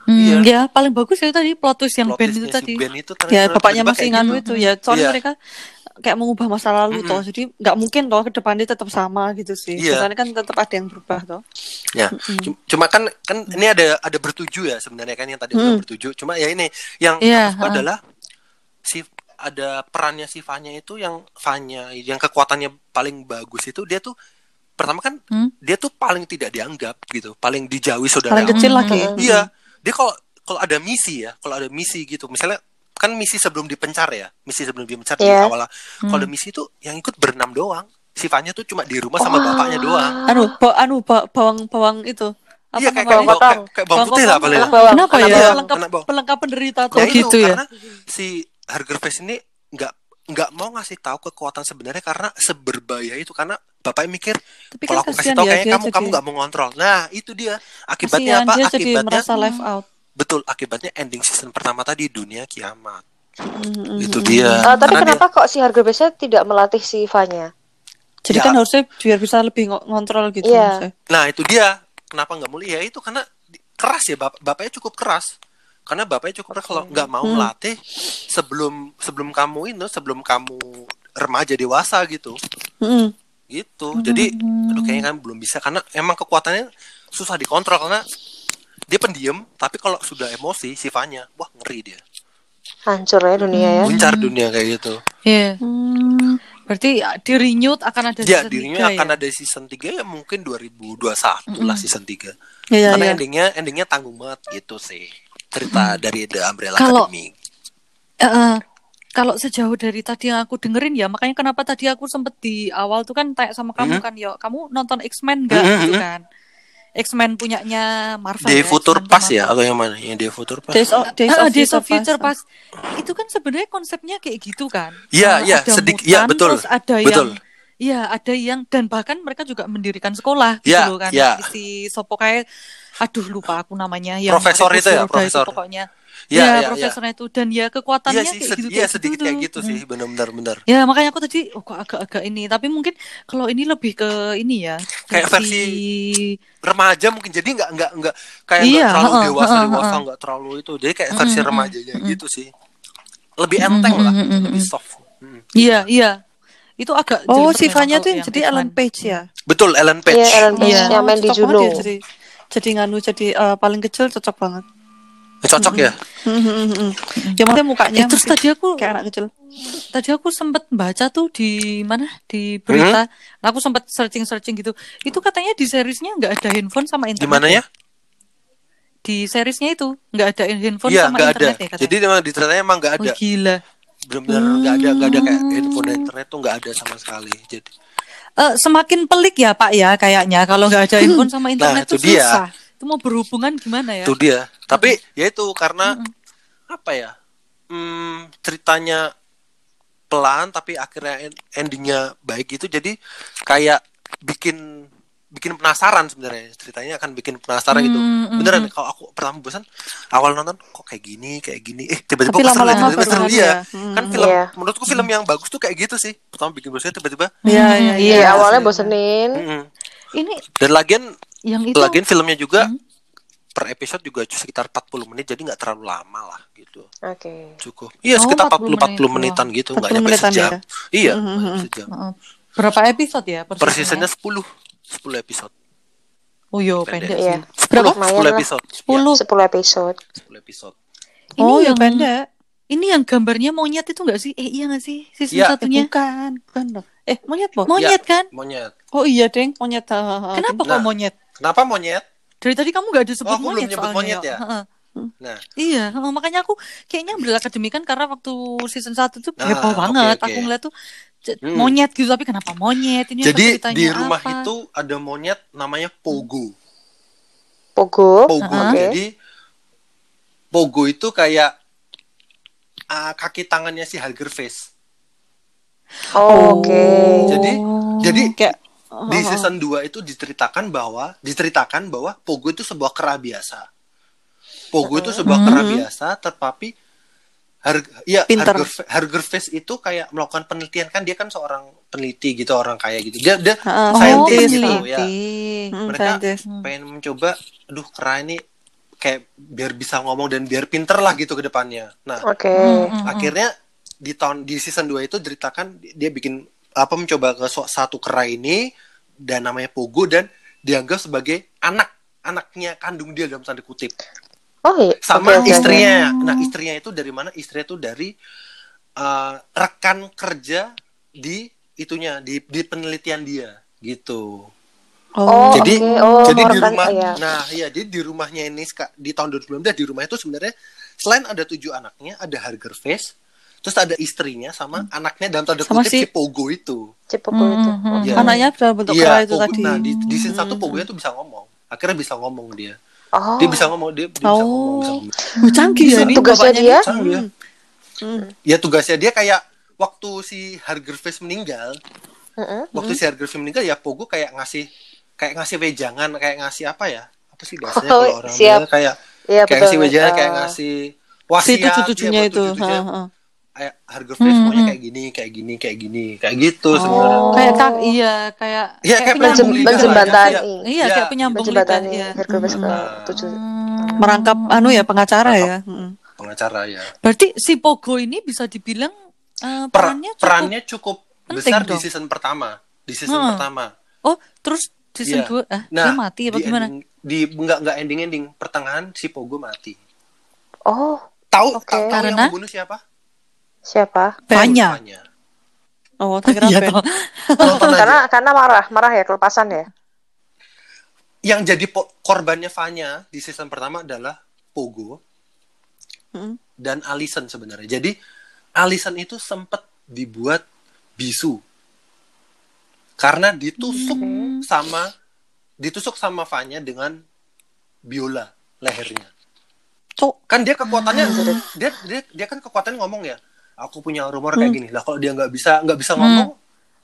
Hmm,
Iya.
ya paling bagus ya tadi plot twist yang
Plot
Ben itu
si
tadi.
Ben itu
Ya bapaknya masih nganu
gitu.
itu ya. Soalnya
Iya.
mereka kayak mengubah masa lalu
Mm-mm.
toh. Jadi nggak mungkin toh ke depannya tetap sama gitu sih.
Iya.
Soalnya kan tetap ada yang berubah toh.
Ya, cum- cuma kan kan ini ada ada bertujuh ya sebenarnya kan yang tadi udah
Hmm.
bertujuh. Cuma ya ini yang
Iya,
aku suka
ha.
adalah si ada perannya si Fanya itu yang Fanya yang kekuatannya paling bagus itu dia tuh pertama kan
Hmm?
dia tuh paling tidak dianggap gitu, paling dijauhi saudara.
Paling kecil lagi.
Iya, dia kalau kalau ada misi ya, kalau ada misi gitu, misalnya kan misi sebelum dipencar ya, misi sebelum dipencar di
Iya.
awal. Kalau ada misi itu yang ikut berenam doang. Si Fanya tuh cuma di rumah sama bapaknya doang.
Anu, ba- anu ba- bawang bawang itu. Apa
Iya kayak
namanya?
kayak, kayak, kayak bawang putih lah paling.
Bawang.
Kenapa ya?
bawang.
pelengkap
bawang.
pelengkap penderita
Oh,
tuh.
Ya itu
gitu ya?
karena si Harger Face ini nggak nggak mau ngasih tahu kekuatan sebenarnya karena seberbahaya itu karena bapaknya mikir
Tapi
kalau
kan
aku kasih tahu
ya,
kayaknya
dia
kamu
jadi-
kamu nggak mau ngontrol. Nah itu dia akibatnya
Kasihan,
apa?
dia jadi
Akibatnya
merasa left out.
betul akibatnya ending season pertama tadi dunia kiamat.
Mm-mm.
Itu dia.
Eh, tapi
Karena dia-
kenapa kok si harga biasa tidak melatih si Fanya?
Jadi
Ya.
kan harusnya biar bisa lebih ngo- ngontrol gitu. Maksudnya.
Nah itu dia kenapa nggak mulia ya itu karena keras ya bap bapaknya cukup keras karena bapaknya cukup keras kalau nggak mau
Hmm.
melatih sebelum sebelum kamu itu sebelum kamu remaja dewasa gitu
Mm-mm.
Gitu jadi aduh kayaknya kan belum bisa karena emang kekuatannya susah dikontrol karena dia pendiam tapi kalau sudah emosi sifatnya wah ngeri dia
Hancur ya dunia ya.
guncar dunia kayak gitu
Iya.
Hmm.
Berarti ya, di renewed akan ada
ya
season
dirinya
tiga
akan
ya?
ada season 3 ya mungkin 2021 lah season 3
Iya,
karena
iya.
endingnya endingnya tanggung banget gitu sih cerita dari The Umbrella
Kalau-
Academy
eh, kalau sejauh dari tadi yang aku dengerin ya, makanya kenapa tadi aku sempet di awal tuh kan tanya sama kamu
Mhm.
kan, yo, kamu nonton X-Men nggak
Mhm,
gitu
mhm.
kan? X-Men punyanya Marvel.
Day
ya,
Future Pass ya atau yang mana yang Day Future Pass
Days of, Days
Ah,
of
Days of
Future
Future Past. Itu kan sebenarnya konsepnya kayak gitu kan.
Iya,
Eh,
iya,
ada
sedikit- iya, betul,
Terus ada
betul.
yang Iya, ada yang dan bahkan mereka juga mendirikan sekolah gitu
Iya,
loh kan.
iya.
Si Sopo kayak aduh lupa aku namanya yang
Profesor itu ya, profesor.
pokoknya.
Iya,
ya,
iya,
profesornya itu dan ya kekuatannya
iya sih
kayak gitu
iya
kayak
sedikit
gitu
kayak gitu sih benar-benar benar
Ya makanya aku tadi oh kok agak-agak ini tapi mungkin kalau ini lebih ke ini ya
Kayak remaja mungkin jadi nggak nggak nggak kayak
Iya,
terlalu
heeh,
dewasa
heeh,
dewasa
heeh.
nggak terlalu itu jadi kayak versi
Mm-mm,
remajanya gitu sih lebih enteng lah lebih soft
iya iya itu agak
Oh,
jelimet
si
memang
Vanya
kalau
tuh yang jadi
X-Men.
Ellen Page ya.
betul Ellen Page.
Iya, Ellen Page.
Iya.
yang main di
cocok banget
Juno.
ya, jadi jadi nganu jadi eh, paling kecil cocok banget.
cocok ya?
Ya maksudnya mukanya
Eh, terus tadi aku
kayak anak kecil.
tadi aku sempet baca tuh di mana? Di berita. Nah, aku sempet searching searching gitu. Itu katanya di seriesnya nggak ada handphone sama internet
gimana ya?
di seriesnya itu nggak ada handphone
iya
sama
ada.
internet ya katanya?
Jadi memang di ceritanya emang nggak
oh,
ada.
gila
benar-benar nggak ada nggak ada kayak handphone dan internet tuh nggak ada sama sekali jadi
Eh, semakin pelik ya Pak ya kayaknya. Kalau nggak ada handphone sama internet
itu
tuh
dia.
susah. Itu mau berhubungan gimana ya?
Itu dia. Tapi ya itu karena apa ya hmm, ceritanya pelan tapi akhirnya en- endingnya baik gitu. Jadi kayak bikin bikin penasaran sebenarnya ceritanya akan bikin penasaran gitu
Hmm, hmm,
beneran kalau aku pertama bosan awal nonton kok kayak gini kayak gini eh tiba-tiba kok seru ya,
lama-lama
tiba-tiba seru iya
ada. Hmm.
kan film
Iya.
menurutku film yang bagus tuh kayak gitu sih pertama bikin bosan tiba-tiba
Iya,
Hmm,
iya,
Iya,
iya.
awalnya bosenin.
mm-mm.
ini
dan lagian
yang itu
lagian filmnya juga
Hmm.
per episode juga sekitar 40 menit jadi nggak terlalu lama lah gitu
Oke.
cukup iya
Oh,
sekitar
40
40 40
menit
menitan gitu nggak
40
nyampe sejam
ya?
iya
mhm.
sejam
Heeh. berapa episode ya per
per
seasonnya?
seasonnya 10 10 episode
oh yo
Pendek.
pendek
Iya.
sih
10
Berapa?
10
Lumayan lah.
episode
10
10 episode.
ya, 10 episode
ini
Oh, ya
yang
pendek.
ini yang gambarnya monyet itu nggak sih eh iya nggak sih season
Iya.
Eh,
satunya
bukan, bukan loh. Eh, monyet loh.
monyet kan
monyet
Oh iya, Deng, monyet. ha, ha, ha.
kenapa
Nah.
kok monyet
kenapa monyet
dari tadi kamu nggak ada sebut
Oh, aku belum
monyet
nyebut
soalnya
monyet ya?
Heeh.
nah
Iya, makanya aku kayaknya Umbrella Academy kan karena waktu season 1 tuh
Ah,
heboh
oke,
banget.
oke.
Aku ngeliat tuh
Hmm.
monyet gitu, tapi kenapa monyet? Ini
jadi di rumah
apa?
itu ada monyet namanya Pogo
Pogo.
Pogo
Uh-huh.
jadi Pogo itu kayak ah, kaki tangannya si Hugger Face
Oh, Oke.
jadi jadi
kayak
di season 2 itu diceritakan bahwa diceritakan bahwa Pogo itu sebuah kera biasa. Pogo itu sebuah kera biasa tetapi harga ya
Pinter.
harga harga face itu kayak melakukan penelitian kan dia kan seorang peneliti gitu orang kaya gitu. Dia dia
Oh,
scientist gitu ya.
Hmm,
Mereka
scientist.
pengen mencoba aduh kera ini kayak biar bisa ngomong dan biar pinter lah gitu ke depannya. Nah,
Oke.
Hmm.
akhirnya di tahun di season 2 itu ceritakan dia bikin apa mencoba ke satu kerai ini dan namanya Pogo dan dianggap sebagai anak anaknya kandung dia dalam tanda kutip
Oh iya.
sama
oke.
istrinya nah istrinya itu dari mana istrinya itu dari uh, rekan kerja di itunya di di penelitian dia gitu
Oh,
jadi
oke. Oh,
jadi di rumah
iya.
nah iya jadi di rumahnya ini di tahun 2019 di rumah itu sebenarnya selain ada tujuh anaknya ada Harger Face terus ada istrinya sama anaknya dalam tanda kutip si
si-
Pogo itu
Cipogo itu.
Hmm, hmm,
Oke.
Iya.
Anaknya dalam bentuk
iya
kera itu
Pogo-
tadi.
nah di, di scene satu Pogo itu bisa ngomong akhirnya bisa ngomong dia
Oh.
dia bisa ngomong dia, dia bisa ngomong bisa
Oh.
ngomong.
Oh, canggih ya ini
Tugasnya dia?
Canggih ya.
Hmm.
ya tugasnya dia kayak waktu si Harger Face meninggal
Mm-mm.
waktu si Harger Face meninggal ya Pogo kayak ngasih kayak ngasih wejangan kayak ngasih apa ya apa sih bahasanya
Oh,
kalau orang
siap.
bilang kayak
Iya
kayak
betul.
ngasih wejangan kayak
Eh,
ngasih
Si
wasiat
itu cucunya
ya,
itu.
cucu-cucunya.
Ha, ha.
Kayak Harger Face
Hmm,
maunya
hmm.
kayak gini kayak gini kayak gini kayak gitu sebenarnya
Oh.
Kayak kak, iya kayak
Iya, kayak
penyambung
Menjem-
lidah lah,
menjembatani.
ya.
Iya,
Iya.
kayak penyambung lidah. Iya.
Hercules
Hmm.
tujuh.
merangkap anu ya pengacara ya. Mm.
pengacara ya
Berarti si Pogo ini bisa dibilang
Per-
perannya cukup.
perannya cukup besar di
dong.
season pertama di season
Hmm.
pertama
Oh, terus season
Iya.
2 ah,
nah
dia mati apa
di
gimana?
ending- di enggak enggak ending ending pertengahan si Pogo mati
Oh,
tahu
Oke.
tahu yang
Karena?
membunuh siapa
siapa?
Vanya.
Oh, kira
Iya toh. *laughs*
Aja.
Karena karena marah, marah ya kelepasan ya.
yang jadi po- korbannya Vanya di season pertama adalah Pogo
Mm.
dan Alison sebenarnya. Jadi Alison itu sempat dibuat bisu karena ditusuk sama ditusuk sama Vanya dengan biola lehernya. Kan dia kekuatannya dia dia dia kan kekuatannya ngomong ya. Aku punya rumor kayak gini. Lah kalau dia nggak bisa nggak bisa ngomong,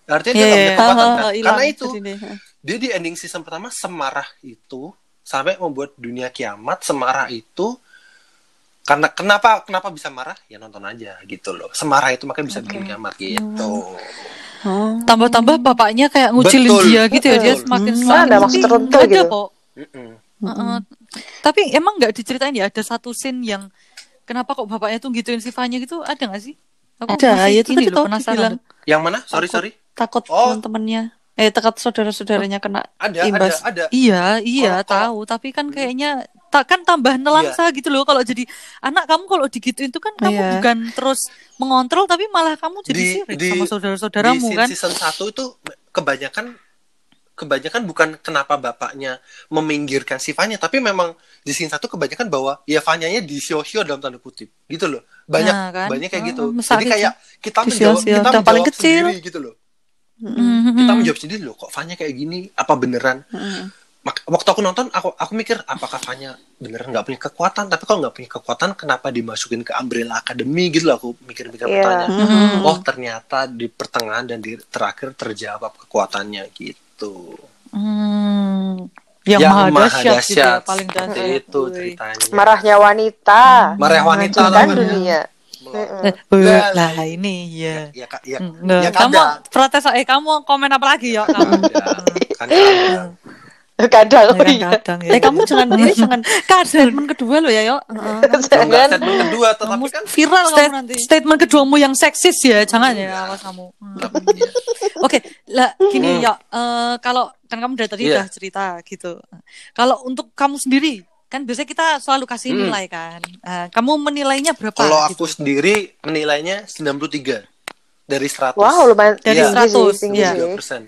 artinya dia
Iya,
nggak punya
iya.
kekuatan
Ha,
kan.
ha, hilang
Karena itu
jadinya.
dia di ending season pertama semarah itu sampai membuat dunia kiamat semarah itu karena kenapa kenapa bisa marah ya nonton aja gitu loh semarah itu makanya bisa bikin kiamat gitu
Oh.
Tambah-tambah bapaknya kayak ngucilin
Betul,
dia gitu ya, dia semakin
Hmm.
semakin
Ada maksud
tapi
tertentu
nggak ada
gitu.
kok.
Mm-mm.
Heeh. Tapi emang nggak diceritain ya ada satu scene yang kenapa kok bapaknya tuh gituin si Vanya gitu ada nggak sih? Aku
Ada, ya itu
ini
tadi
loh,
tau
penasaran.
dibilang
yang mana sorry
Takut.
sorry
takut
Oh.
teman-temannya. Eh, takut saudara-saudaranya kena
ada
imbas.
ada ada
Iya, iya
Kalau- kalau-
tahu. Tapi kan kayaknya tak kan tambah nelangsa gitu loh kalau jadi anak kamu kalau digituin itu kan kamu
Iya.
bukan terus mengontrol tapi malah kamu jadi
Di-
sirik
di-
sama
di
saudara-saudaramu
scene
kan.
season 1 itu kebanyakan kebanyakan bukan kenapa bapaknya meminggirkan si Vanya tapi memang di scene satu kebanyakan bahwa ya Vanyanya di sio dalam tanda kutip gitu loh banyak
Nah, kan?
banyak kayak
Ah,
gitu jadi
itu.
kayak kita menjawab kita
Dan paling
menjawab
kecil.
sendiri gitu loh
Mhm.
kita menjawab sendiri loh kok Vanya kayak gini apa beneran
Mm.
Mak- waktu aku nonton aku aku mikir apakah Vanya beneran nggak punya kekuatan tapi kalau nggak punya kekuatan kenapa dimasukin ke Umbrella Academy gitu loh aku mikir-mikir
Iya.
pertanyaan
Mm.
oh ternyata di pertengahan dan di terakhir terjawab kekuatannya gitu
Hmm. Yang, maha dahsyat gitu ya, paling dahsyat.
itu ceritanya
Marahnya wanita.
marah wanita
Menghancurkan
namanya.
dunia.
Enggak.
lah ini ya.
ya kak ya,
Nggak,
ya
kamu protes eh kamu komen apa lagi ya kamu?
Kan kadang.
Kadang.
Ya
oh
kan,
iya.
kadang ya.
Eh, kamu jangan *laughs* ini jangan
kadang
statement kedua lo ya, *laughs*
nggak
Jangan.
statement kedua tetapi
kamu
kan
viral kamu nanti. Statement keduamu yang seksis ya, jangan ya awas kamu. Hmm. Oke, lah gini
Hmm.
ya, eh, kalau kan kamu dari tadi
Iya.
udah cerita gitu. Kalau untuk kamu sendiri, kan biasanya kita selalu kasih
Hmm.
nilai kan. Nah, kamu menilainya berapa?
kalau
gitu?
aku sendiri menilainya 93 dari 100
Wow, lumayan
Dari
tinggi
100,
sih, tinggi
iya.
sih.
3%.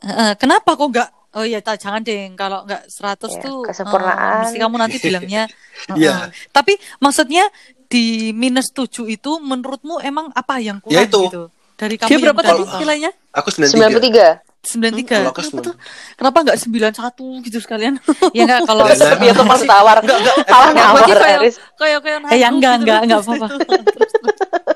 Eh, kenapa kok nggak? Oh iya, tak, jangan deh. Kalau nggak 100
Ya,
tuh,
kesempurnaan.
eh, mesti kamu nanti *laughs* bilangnya. eh,
Iya.
eh. Tapi maksudnya di minus 7 itu menurutmu emang apa yang kurang
Ya itu.
gitu? Dari kamu
Dia
yang
berapa tadi nilainya?
Aku 93.
93.
93.
Kalau aku
Kenapa
90.
tuh? Kenapa enggak 91 gitu sekalian? *laughs*
Ya enggak kalau
Dia tuh pas tawar.
Enggak, enggak.
Salah *laughs* nawar,
kayak kayak kayak
Eh, ya enggak,
gitu.
enggak, enggak apa-apa.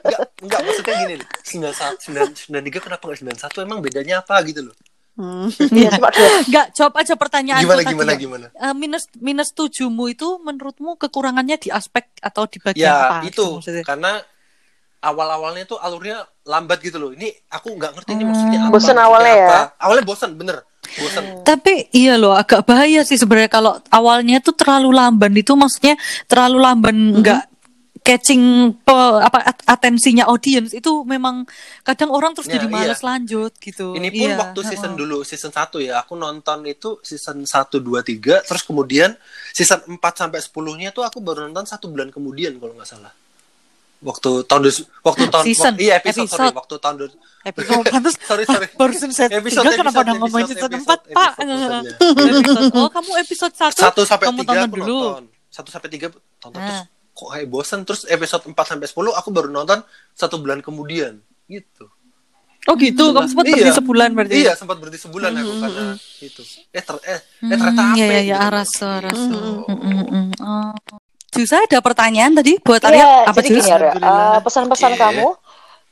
enggak, enggak maksudnya gini nih. 91 93 kenapa enggak 91? Emang bedanya apa gitu loh.
Hmm.
Dua.
Enggak, jawab aja pertanyaan
Gimana
tadi
gimana
ya.
gimana?
Eh, minus minus tujuhmu itu menurutmu kekurangannya di aspek atau di bagian
Ya,
apa?
itu
gitu
karena awal-awalnya tuh alurnya lambat gitu loh. Ini aku nggak ngerti ini maksudnya apa.
Bosen
maksudnya
awalnya ya?
apa. Awalnya bosen bener. bosan
Tapi iya loh agak bahaya sih sebenarnya kalau awalnya tuh terlalu lamban itu maksudnya terlalu lamban nggak catching pe- apa at- atensinya audiens itu memang kadang orang terus
Ya,
jadi malas
iya.
lanjut gitu.
Ini pun
Iya,
waktu season
heeh.
dulu, season 1 ya. Aku nonton itu season 1 2 3, terus kemudian season 4 sampai 10-nya tuh aku baru nonton satu bulan kemudian kalau nggak salah. Waktu tahun dus- waktu tahun
Season,
wak- iya episode, sorry,
episode.
waktu tahun
Episode pantas *laughs*
sorry sorry. *laughs*
barusan saya
Episode,
tiga kenapa
episode,
udah ngomongin
episode,
season
episode,
4 pak
episode.
Episode- *laughs* oh kamu episode 1
Satu sampai
kamu
tiga
tonton
aku
dulu
nonton. Satu sampai tiga tonton
Ah.
terus kok kayak bosen. Terus episode 4 sampai 10 aku baru nonton satu bulan kemudian. Gitu.
Oh gitu, kamu sempat berhenti
Iya.
sebulan berarti.
Iya, sempat berhenti sebulan aku karena itu. Eh, ter eh, eh ternyata
Hmm,
apa
ya ya
gitu
ya
loh.
Araso Araso Mm, mm, mm. Oh. Jusa ada pertanyaan tadi buat Arya
Iya,
apa
jadi
Jus?
gini Arya, uh, pesan-pesan
Oke.
kamu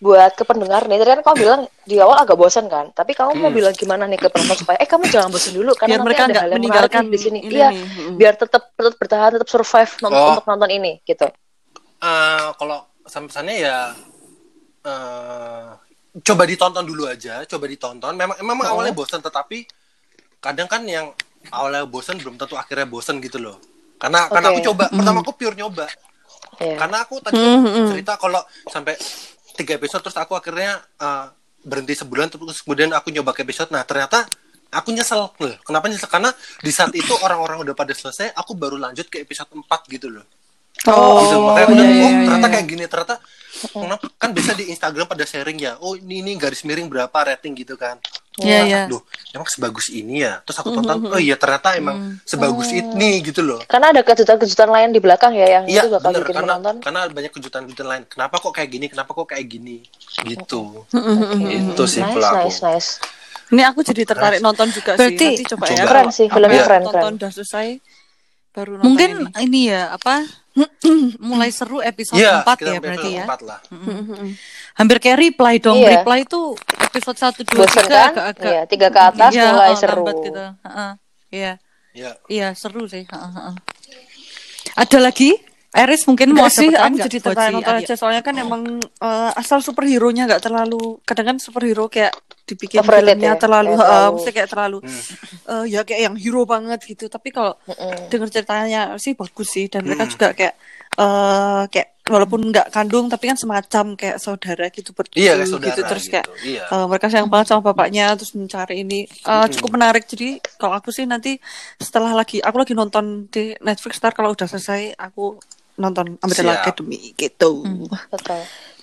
buat ke pendengar nih. Tadi kan kamu bilang di awal agak bosan kan, tapi kamu mau
Hmm.
bilang gimana nih ke penonton supaya eh kamu jangan bosan dulu karena
Biar
nanti
mereka
ada
nggak
hal yang
meninggalkan
di sini.
ini
Iya,
nih. Mm.
biar tetap tetap bertahan, tetap survive non-
Oh.
untuk nonton ini gitu.
Eh, kalau pesan-pesannya ya eh coba ditonton dulu aja, coba ditonton. Memang memang
Oh.
awalnya bosan tetapi kadang kan yang awalnya bosan belum tentu akhirnya bosan gitu loh. Karena karena
Oke.
aku coba, pertama aku pure nyoba.
Iya.
Karena aku tadi
Hmm,
cerita kalau sampai tiga episode terus aku akhirnya eh, berhenti sebulan terus kemudian aku nyoba ke episode. Nah, ternyata aku nyesel loh. Kenapa nyesel? Karena di saat itu orang-orang udah pada selesai, aku baru lanjut ke episode 4 gitu loh.
Oh,
gitu. Makanya aku
iya, iya,
oh
iya,
ternyata
iya.
kayak gini, ternyata kenapa kan biasa di Instagram pada sharing ya, oh ini ini garis miring berapa rating gitu kan.
Iya,
Nah,
iya.
Loh, emang sebagus ini ya. Terus aku tonton, oh iya ternyata emang sebagus ini gitu loh.
Karena ada kejutan-kejutan lain di belakang ya yang
Iya
itu bakal
bener
bikin
karena
penonton.
karena banyak kejutan-kejutan lain. Kenapa kok kayak gini? Kenapa kok kayak gini? Gitu.
Hmm,
Itu sih
nice,
kalau aku.
nice, nice.
Ini aku jadi tertarik nonton juga
Berarti-
sih. Nanti coba, ya.
Coba.
Keren sih, filmnya
Iya.
keren,
tonton
keren.
udah selesai baru nonton
Mungkin
ini.
ini ya apa *clears throat* mulai seru episode
Iya,
4
kita
ya berarti
episode
ya.
empat lah. *laughs*
Hampir kayak reply dong.
Iya.
Reply itu episode 1 2
Bosen
3
kan?
agak-agak
Iya, tiga ke atas
Iya,
mulai
oh,
seru.
gitu. Heeh. Iya.
Ya.
Iya, seru sih. Heeh, heeh. Ada lagi? Eris mungkin mau
sih, aku jadi tertarik nonton aja. Soalnya kan emang eh, asal superhero-nya nggak terlalu, kadang kan superhero kayak dibikin
Overrated
filmnya
ya,
terlalu, eh,
terlalu-
mesti kayak terlalu, eh, ya kayak yang hero banget gitu. Tapi kalau
Mm-mm.
denger ceritanya sih bagus sih, dan mereka juga kayak, eh kayak walaupun nggak kandung, tapi kan semacam kayak saudara gitu berdua
Iya, saudara
gitu. Terus
gitu.
kayak
Iya.
eh, mereka sayang banget sama bapaknya, terus mencari ini Eh, cukup menarik. Jadi kalau aku sih nanti setelah lagi, aku lagi nonton di Netflix, ntar kalau udah selesai aku nonton Umbrella
Siap.
Academy gitu.
Betul.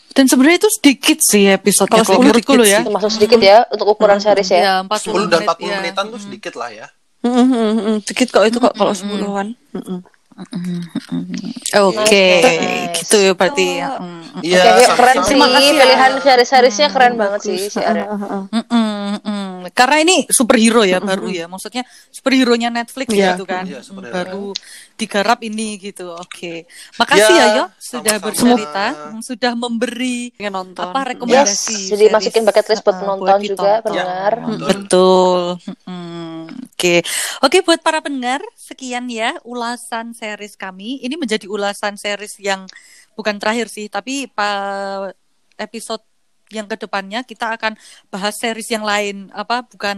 Dan sebenarnya itu sedikit sih episode
Kalau
menurutku loh ya.
Termasuk sedikit ya untuk ukuran series ya.
Iya, 40
10 dan
menit,
40
ya.
menitan tuh sedikit lah ya.
Mm, mm, mm, mm. Sedikit kok itu kok kalau sepuluhan. Mm, mm.
Oke,
Nice.
gitu ya berarti ya. Mm, mm.
Iya,
Oke,
sama-sama.
keren sih.
Terima kasih ya.
Pilihan series-seriesnya keren banget sih si Arya.
Mm, mm, mm. Karena ini superhero ya baru ya, maksudnya superhero-nya Netflix
Iya.
gitu kan,
Iya, superhero.
baru digarap ini gitu. Oke, makasih
Ya,
ya Yo sudah
sama-sama.
bercerita, sudah memberi
nonton.
apa
Yes,
rekomendasi.
jadi
series,
masukin bucket list buat
uh,
penonton juga,
ditonton.
pendengar.
Ya, betul.
Betul. Mm, Oke, oke buat para pendengar sekian ya ulasan series kami. Ini menjadi ulasan series yang bukan terakhir sih, tapi pa episode yang ke depannya kita akan bahas series yang lain. Apa bukan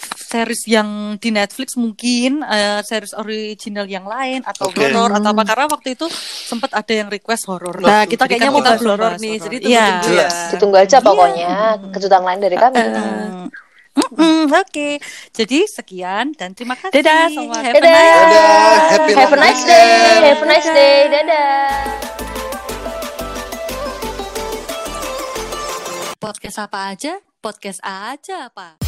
series yang di Netflix mungkin eh, series original yang lain atau
Oke.
horor atau apa karena waktu itu sempat ada yang request horor.
Nah, kita
Jadi
kayaknya
kan
mau bahas horor
bahas
nih, jadi
Iya.
tunggu dulu ya.
Ditunggu aja pokoknya kejutan lain dari kami.
Mm, mm, Oke, jadi sekian dan terima kasih.
Dadah, selamat-
Have a
Dadah.
nice
Dadah, happy
Have a nice day. Have a nice day. Dadah.
Podcast apa aja? Podcast aja apa?